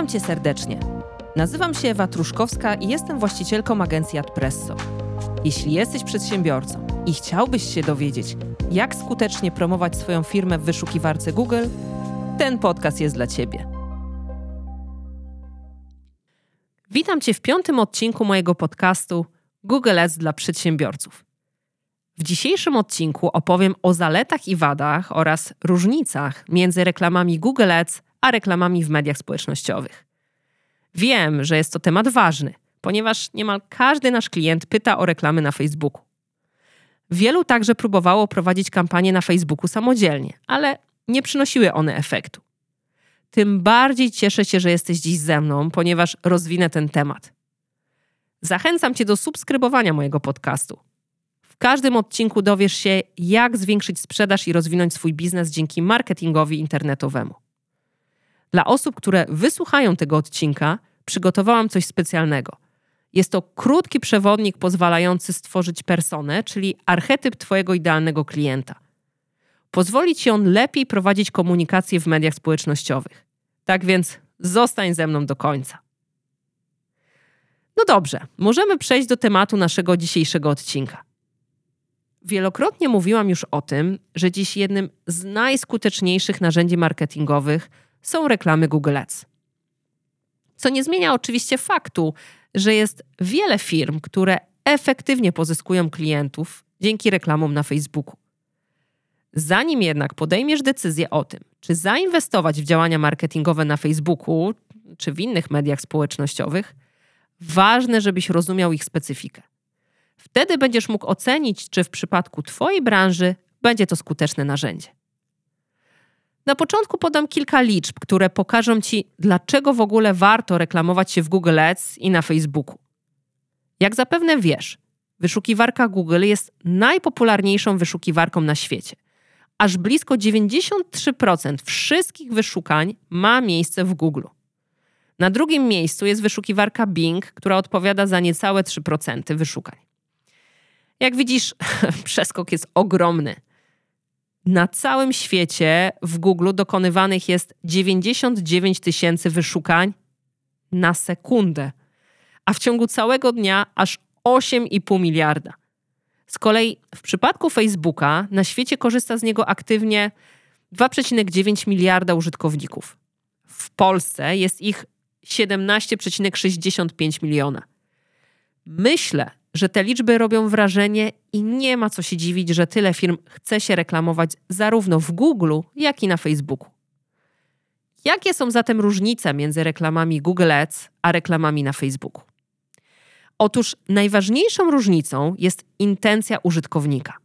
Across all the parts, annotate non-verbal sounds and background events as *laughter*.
Witam Cię serdecznie. Nazywam się Ewa Truszkowska i jestem właścicielką agencji Adpresso. Jeśli jesteś przedsiębiorcą i chciałbyś się dowiedzieć, jak skutecznie promować swoją firmę w wyszukiwarce Google, ten podcast jest dla Ciebie. Witam Cię w piątym odcinku mojego podcastu Google Ads dla przedsiębiorców. W dzisiejszym odcinku opowiem o zaletach i wadach oraz różnicach między reklamami Google Ads a reklamami w mediach społecznościowych. Wiem, że jest to temat ważny, ponieważ niemal każdy nasz klient pyta o reklamy na Facebooku. Wielu także próbowało prowadzić kampanię na Facebooku samodzielnie, ale nie przynosiły one efektu. Tym bardziej cieszę się, że jesteś dziś ze mną, ponieważ rozwinę ten temat. Zachęcam Cię do subskrybowania mojego podcastu. W każdym odcinku dowiesz się, jak zwiększyć sprzedaż i rozwinąć swój biznes dzięki marketingowi internetowemu. Dla osób, które wysłuchają tego odcinka, przygotowałam coś specjalnego. Jest to krótki przewodnik pozwalający stworzyć personę, czyli archetyp Twojego idealnego klienta. Pozwoli Ci on lepiej prowadzić komunikację w mediach społecznościowych. Tak więc zostań ze mną do końca. No dobrze, możemy przejść do tematu naszego dzisiejszego odcinka. Wielokrotnie mówiłam już o tym, że dziś jednym z najskuteczniejszych narzędzi marketingowych są reklamy Google Ads. Co nie zmienia oczywiście faktu, że jest wiele firm, które efektywnie pozyskują klientów dzięki reklamom na Facebooku. Zanim jednak podejmiesz decyzję o tym, czy zainwestować w działania marketingowe na Facebooku czy w innych mediach społecznościowych, ważne, żebyś rozumiał ich specyfikę. Wtedy będziesz mógł ocenić, czy w przypadku Twojej branży będzie to skuteczne narzędzie. Na początku podam kilka liczb, które pokażą Ci, dlaczego w ogóle warto reklamować się w Google Ads i na Facebooku. Jak zapewne wiesz, wyszukiwarka Google jest najpopularniejszą wyszukiwarką na świecie. Aż blisko 93% wszystkich wyszukań ma miejsce w Google. Na drugim miejscu jest wyszukiwarka Bing, która odpowiada za niecałe 3% wyszukań. Jak widzisz, *laughs* przeskok jest ogromny. Na całym świecie w Google dokonywanych jest 99 tysięcy wyszukań na sekundę, a w ciągu całego dnia aż 8,5 miliarda. Z kolei w przypadku Facebooka na świecie korzysta z niego aktywnie 2,9 miliarda użytkowników. W Polsce jest ich 17,65 miliona. Myślę, że te liczby robią wrażenie i nie ma co się dziwić, że tyle firm chce się reklamować zarówno w Google, jak i na Facebooku. Jakie są zatem różnice między reklamami Google Ads a reklamami na Facebooku? Otóż najważniejszą różnicą jest intencja użytkownika.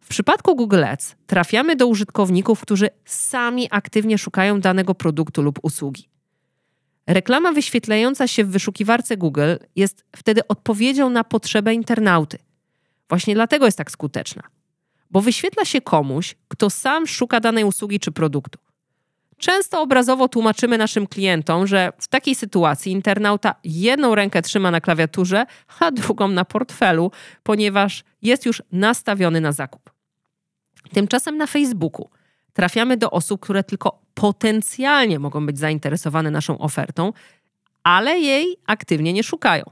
W przypadku Google Ads trafiamy do użytkowników, którzy sami aktywnie szukają danego produktu lub usługi. Reklama wyświetlająca się w wyszukiwarce Google jest wtedy odpowiedzią na potrzebę internauty. Właśnie dlatego jest tak skuteczna, bo wyświetla się komuś, kto sam szuka danej usługi czy produktu. Często obrazowo tłumaczymy naszym klientom, że w takiej sytuacji internauta jedną rękę trzyma na klawiaturze, a drugą na portfelu, ponieważ jest już nastawiony na zakup. Tymczasem na Facebooku trafiamy do osób, które tylko potencjalnie mogą być zainteresowane naszą ofertą, ale jej aktywnie nie szukają.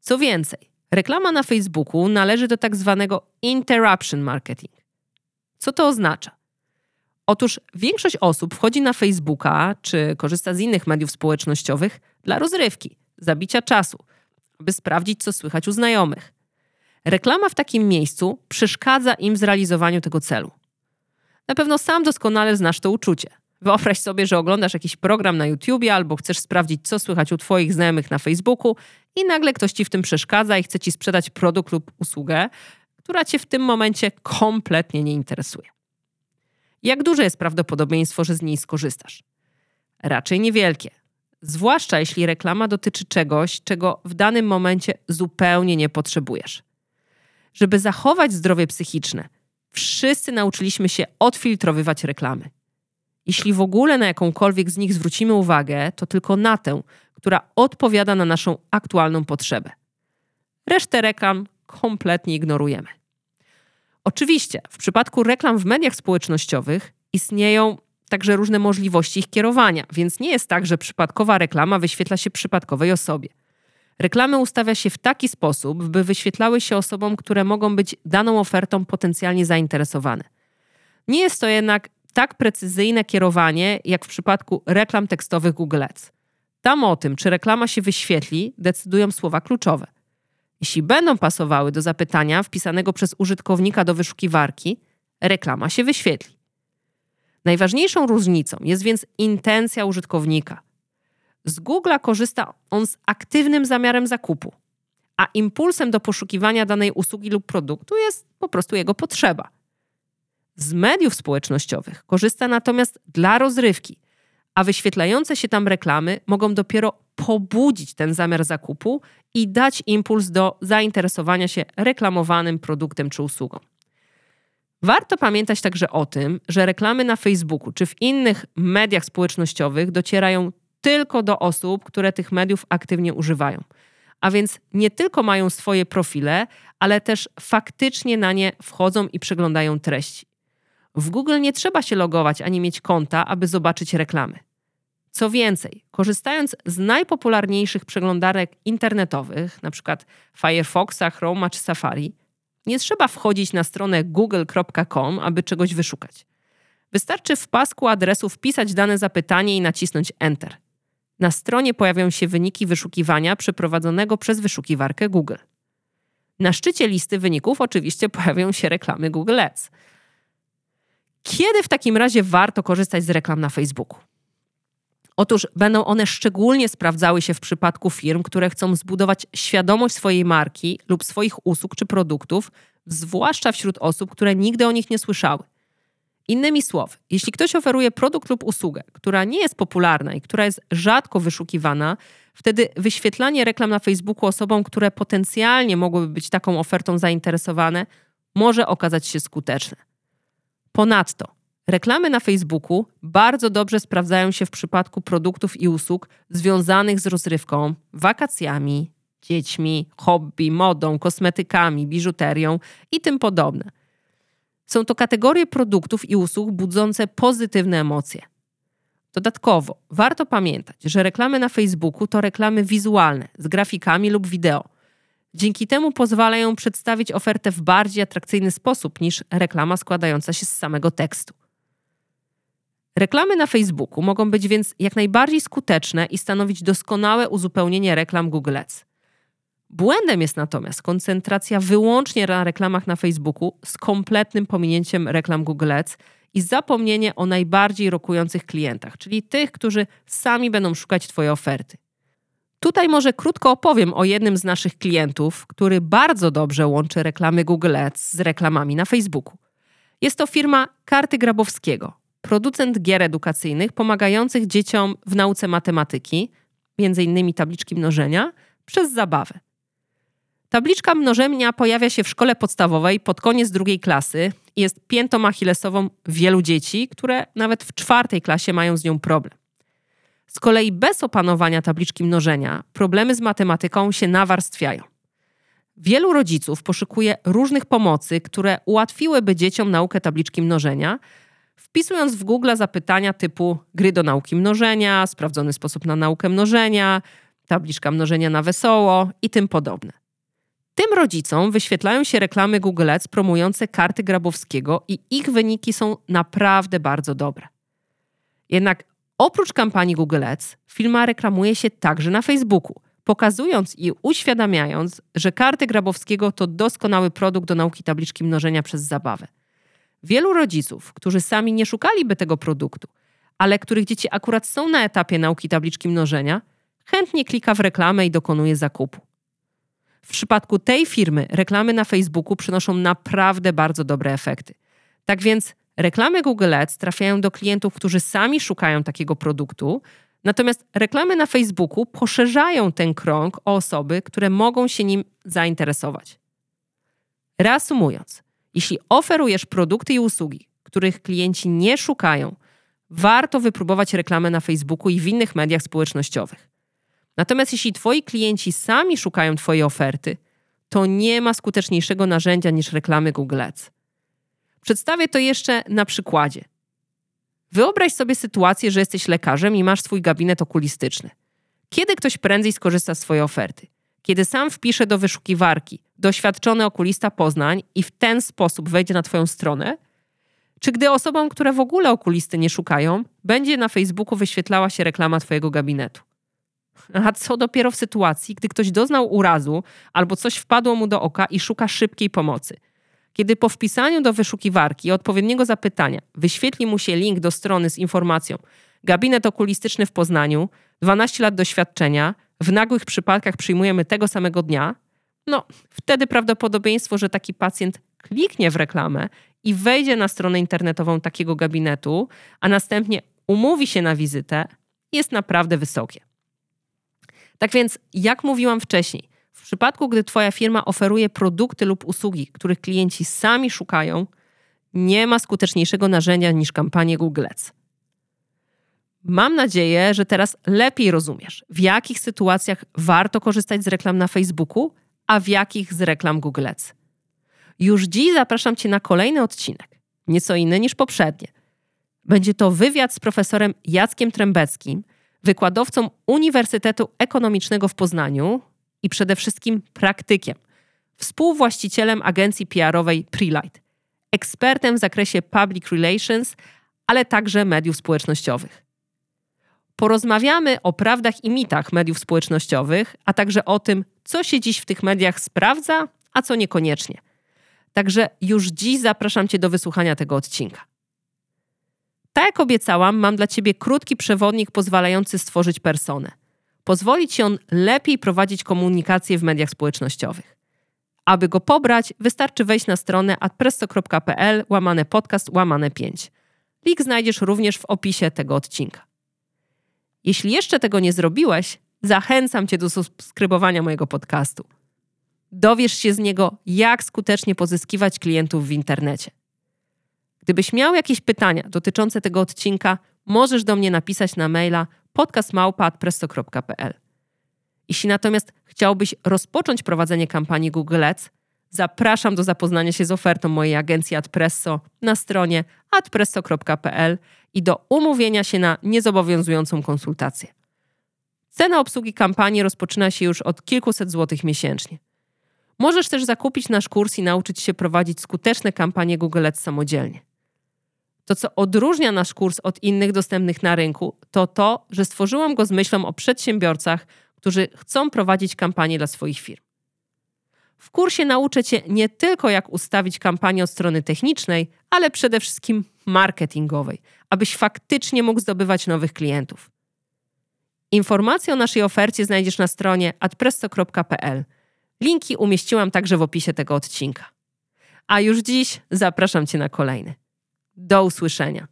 Co więcej, reklama na Facebooku należy do tak zwanego interruption marketing. Co to oznacza? Otóż większość osób wchodzi na Facebooka czy korzysta z innych mediów społecznościowych dla rozrywki, zabicia czasu, aby sprawdzić, co słychać u znajomych. Reklama w takim miejscu przeszkadza im w zrealizowaniu tego celu. Na pewno sam doskonale znasz to uczucie. Wyobraź sobie, że oglądasz jakiś program na YouTubie albo chcesz sprawdzić, co słychać u Twoich znajomych na Facebooku, i nagle ktoś Ci w tym przeszkadza i chce Ci sprzedać produkt lub usługę, która Cię w tym momencie kompletnie nie interesuje. Jak duże jest prawdopodobieństwo, że z niej skorzystasz? Raczej niewielkie. Zwłaszcza jeśli reklama dotyczy czegoś, czego w danym momencie zupełnie nie potrzebujesz. Żeby zachować zdrowie psychiczne, wszyscy nauczyliśmy się odfiltrowywać reklamy. Jeśli w ogóle na jakąkolwiek z nich zwrócimy uwagę, to tylko na tę, która odpowiada na naszą aktualną potrzebę. Resztę reklam kompletnie ignorujemy. Oczywiście, w przypadku reklam w mediach społecznościowych istnieją także różne możliwości ich kierowania, więc nie jest tak, że przypadkowa reklama wyświetla się przypadkowej osobie. Reklamy ustawia się w taki sposób, by wyświetlały się osobom, które mogą być daną ofertą potencjalnie zainteresowane. Nie jest to jednak tak precyzyjne kierowanie, jak w przypadku reklam tekstowych Google Ads. Tam o tym, czy reklama się wyświetli, decydują słowa kluczowe. Jeśli będą pasowały do zapytania wpisanego przez użytkownika do wyszukiwarki, reklama się wyświetli. Najważniejszą różnicą jest więc intencja użytkownika. Z Google'a korzysta on z aktywnym zamiarem zakupu, a impulsem do poszukiwania danej usługi lub produktu jest po prostu jego potrzeba. Z mediów społecznościowych korzysta natomiast dla rozrywki, a wyświetlające się tam reklamy mogą dopiero pobudzić ten zamiar zakupu i dać impuls do zainteresowania się reklamowanym produktem czy usługą. Warto pamiętać także o tym, że reklamy na Facebooku czy w innych mediach społecznościowych docierają tylko do osób, które tych mediów aktywnie używają. A więc nie tylko mają swoje profile, ale też faktycznie na nie wchodzą i przeglądają treści. W Google nie trzeba się logować ani mieć konta, aby zobaczyć reklamy. Co więcej, korzystając z najpopularniejszych przeglądarek internetowych, np. Firefoxa, Chroma czy Safari, nie trzeba wchodzić na stronę google.com, aby czegoś wyszukać. Wystarczy w pasku adresu wpisać dane zapytanie i nacisnąć Enter. Na stronie pojawią się wyniki wyszukiwania przeprowadzonego przez wyszukiwarkę Google. Na szczycie listy wyników oczywiście pojawią się reklamy Google Ads. Kiedy w takim razie warto korzystać z reklam na Facebooku? Otóż będą one szczególnie sprawdzały się w przypadku firm, które chcą zbudować świadomość swojej marki lub swoich usług czy produktów, zwłaszcza wśród osób, które nigdy o nich nie słyszały. Innymi słowy, jeśli ktoś oferuje produkt lub usługę, która nie jest popularna i która jest rzadko wyszukiwana, wtedy wyświetlanie reklam na Facebooku osobom, które potencjalnie mogłyby być taką ofertą zainteresowane, może okazać się skuteczne. Ponadto, reklamy na Facebooku bardzo dobrze sprawdzają się w przypadku produktów i usług związanych z rozrywką, wakacjami, dziećmi, hobby, modą, kosmetykami, biżuterią i tym podobne. Są to kategorie produktów i usług budzące pozytywne emocje. Dodatkowo warto pamiętać, że reklamy na Facebooku to reklamy wizualne z grafikami lub wideo. Dzięki temu pozwalają przedstawić ofertę w bardziej atrakcyjny sposób niż reklama składająca się z samego tekstu. Reklamy na Facebooku mogą być więc jak najbardziej skuteczne i stanowić doskonałe uzupełnienie reklam Google Ads. Błędem jest natomiast koncentracja wyłącznie na reklamach na Facebooku z kompletnym pominięciem reklam Google Ads i zapomnienie o najbardziej rokujących klientach, czyli tych, którzy sami będą szukać Twojej oferty. Tutaj może krótko opowiem o jednym z naszych klientów, który bardzo dobrze łączy reklamy Google Ads z reklamami na Facebooku. Jest to firma Karty Grabowskiego, producent gier edukacyjnych pomagających dzieciom w nauce matematyki, m.in. tabliczki mnożenia, przez zabawę. Tabliczka mnożenia pojawia się w szkole podstawowej pod koniec drugiej klasy i jest piętą achillesową wielu dzieci, które nawet w czwartej klasie mają z nią problem. Z kolei bez opanowania tabliczki mnożenia problemy z matematyką się nawarstwiają. Wielu rodziców poszukuje różnych pomocy, które ułatwiłyby dzieciom naukę tabliczki mnożenia, wpisując w Google zapytania typu gry do nauki mnożenia, sprawdzony sposób na naukę mnożenia, tabliczka mnożenia na wesoło i tym podobne. Tym rodzicom wyświetlają się reklamy Google Ads promujące karty Grabowskiego i ich wyniki są naprawdę bardzo dobre. Jednak oprócz kampanii Google Ads, firma reklamuje się także na Facebooku, pokazując i uświadamiając, że karty Grabowskiego to doskonały produkt do nauki tabliczki mnożenia przez zabawę. Wielu rodziców, którzy sami nie szukaliby tego produktu, ale których dzieci akurat są na etapie nauki tabliczki mnożenia, chętnie klika w reklamę i dokonuje zakupu. W przypadku tej firmy reklamy na Facebooku przynoszą naprawdę bardzo dobre efekty. Tak więc reklamy Google Ads trafiają do klientów, którzy sami szukają takiego produktu, natomiast reklamy na Facebooku poszerzają ten krąg o osoby, które mogą się nim zainteresować. Reasumując, jeśli oferujesz produkty i usługi, których klienci nie szukają, warto wypróbować reklamę na Facebooku i w innych mediach społecznościowych. Natomiast jeśli Twoi klienci sami szukają Twojej oferty, to nie ma skuteczniejszego narzędzia niż reklamy Google Ads. Przedstawię to jeszcze na przykładzie. Wyobraź sobie sytuację, że jesteś lekarzem i masz swój gabinet okulistyczny. Kiedy ktoś prędzej skorzysta z swojej oferty? Kiedy sam wpisze do wyszukiwarki doświadczony okulista Poznań i w ten sposób wejdzie na Twoją stronę? Czy gdy osobom, które w ogóle okulisty nie szukają, będzie na Facebooku wyświetlała się reklama Twojego gabinetu? A co dopiero w sytuacji, gdy ktoś doznał urazu albo coś wpadło mu do oka i szuka szybkiej pomocy? Kiedy po wpisaniu do wyszukiwarki odpowiedniego zapytania wyświetli mu się link do strony z informacją Gabinet okulistyczny w Poznaniu, 12 lat doświadczenia, w nagłych przypadkach przyjmujemy tego samego dnia, no wtedy prawdopodobieństwo, że taki pacjent kliknie w reklamę i wejdzie na stronę internetową takiego gabinetu, a następnie umówi się na wizytę, jest naprawdę wysokie. Tak więc, jak mówiłam wcześniej, w przypadku, gdy Twoja firma oferuje produkty lub usługi, których klienci sami szukają, nie ma skuteczniejszego narzędzia niż kampanie Google Ads. Mam nadzieję, że teraz lepiej rozumiesz, w jakich sytuacjach warto korzystać z reklam na Facebooku, a w jakich z reklam Google Ads. Już dziś zapraszam Cię na kolejny odcinek, nieco inny niż poprzednie. Będzie to wywiad z profesorem Jackiem Trębeckim, wykładowcą Uniwersytetu Ekonomicznego w Poznaniu i przede wszystkim praktykiem, współwłaścicielem agencji PR-owej Prelight, ekspertem w zakresie public relations, ale także mediów społecznościowych. Porozmawiamy o prawdach i mitach mediów społecznościowych, a także o tym, co się dziś w tych mediach sprawdza, a co niekoniecznie. Także już dziś zapraszam Cię do wysłuchania tego odcinka. Tak jak obiecałam, mam dla Ciebie krótki przewodnik pozwalający stworzyć personę. Pozwoli Ci on lepiej prowadzić komunikację w mediach społecznościowych. Aby go pobrać, wystarczy wejść na stronę adpresso.pl łamane podcast łamane 5. Link znajdziesz również w opisie tego odcinka. Jeśli jeszcze tego nie zrobiłeś, zachęcam Cię do subskrybowania mojego podcastu. Dowiesz się z niego, jak skutecznie pozyskiwać klientów w internecie. Gdybyś miał jakieś pytania dotyczące tego odcinka, możesz do mnie napisać na maila podcastmałpa.presto.pl. Jeśli natomiast chciałbyś rozpocząć prowadzenie kampanii Google Ads, zapraszam do zapoznania się z ofertą mojej agencji AdPresso na stronie adpresso.pl i do umówienia się na niezobowiązującą konsultację. Cena obsługi kampanii rozpoczyna się już od kilkuset złotych miesięcznie. Możesz też zakupić nasz kurs i nauczyć się prowadzić skuteczne kampanie Google Ads samodzielnie. To, co odróżnia nasz kurs od innych dostępnych na rynku, to to, że stworzyłam go z myślą o przedsiębiorcach, którzy chcą prowadzić kampanie dla swoich firm. W kursie nauczę Cię nie tylko, jak ustawić kampanię od strony technicznej, ale przede wszystkim marketingowej, abyś faktycznie mógł zdobywać nowych klientów. Informacje o naszej ofercie znajdziesz na stronie adpresto.pl. Linki umieściłam także w opisie tego odcinka. A już dziś zapraszam Cię na kolejny. Do usłyszenia.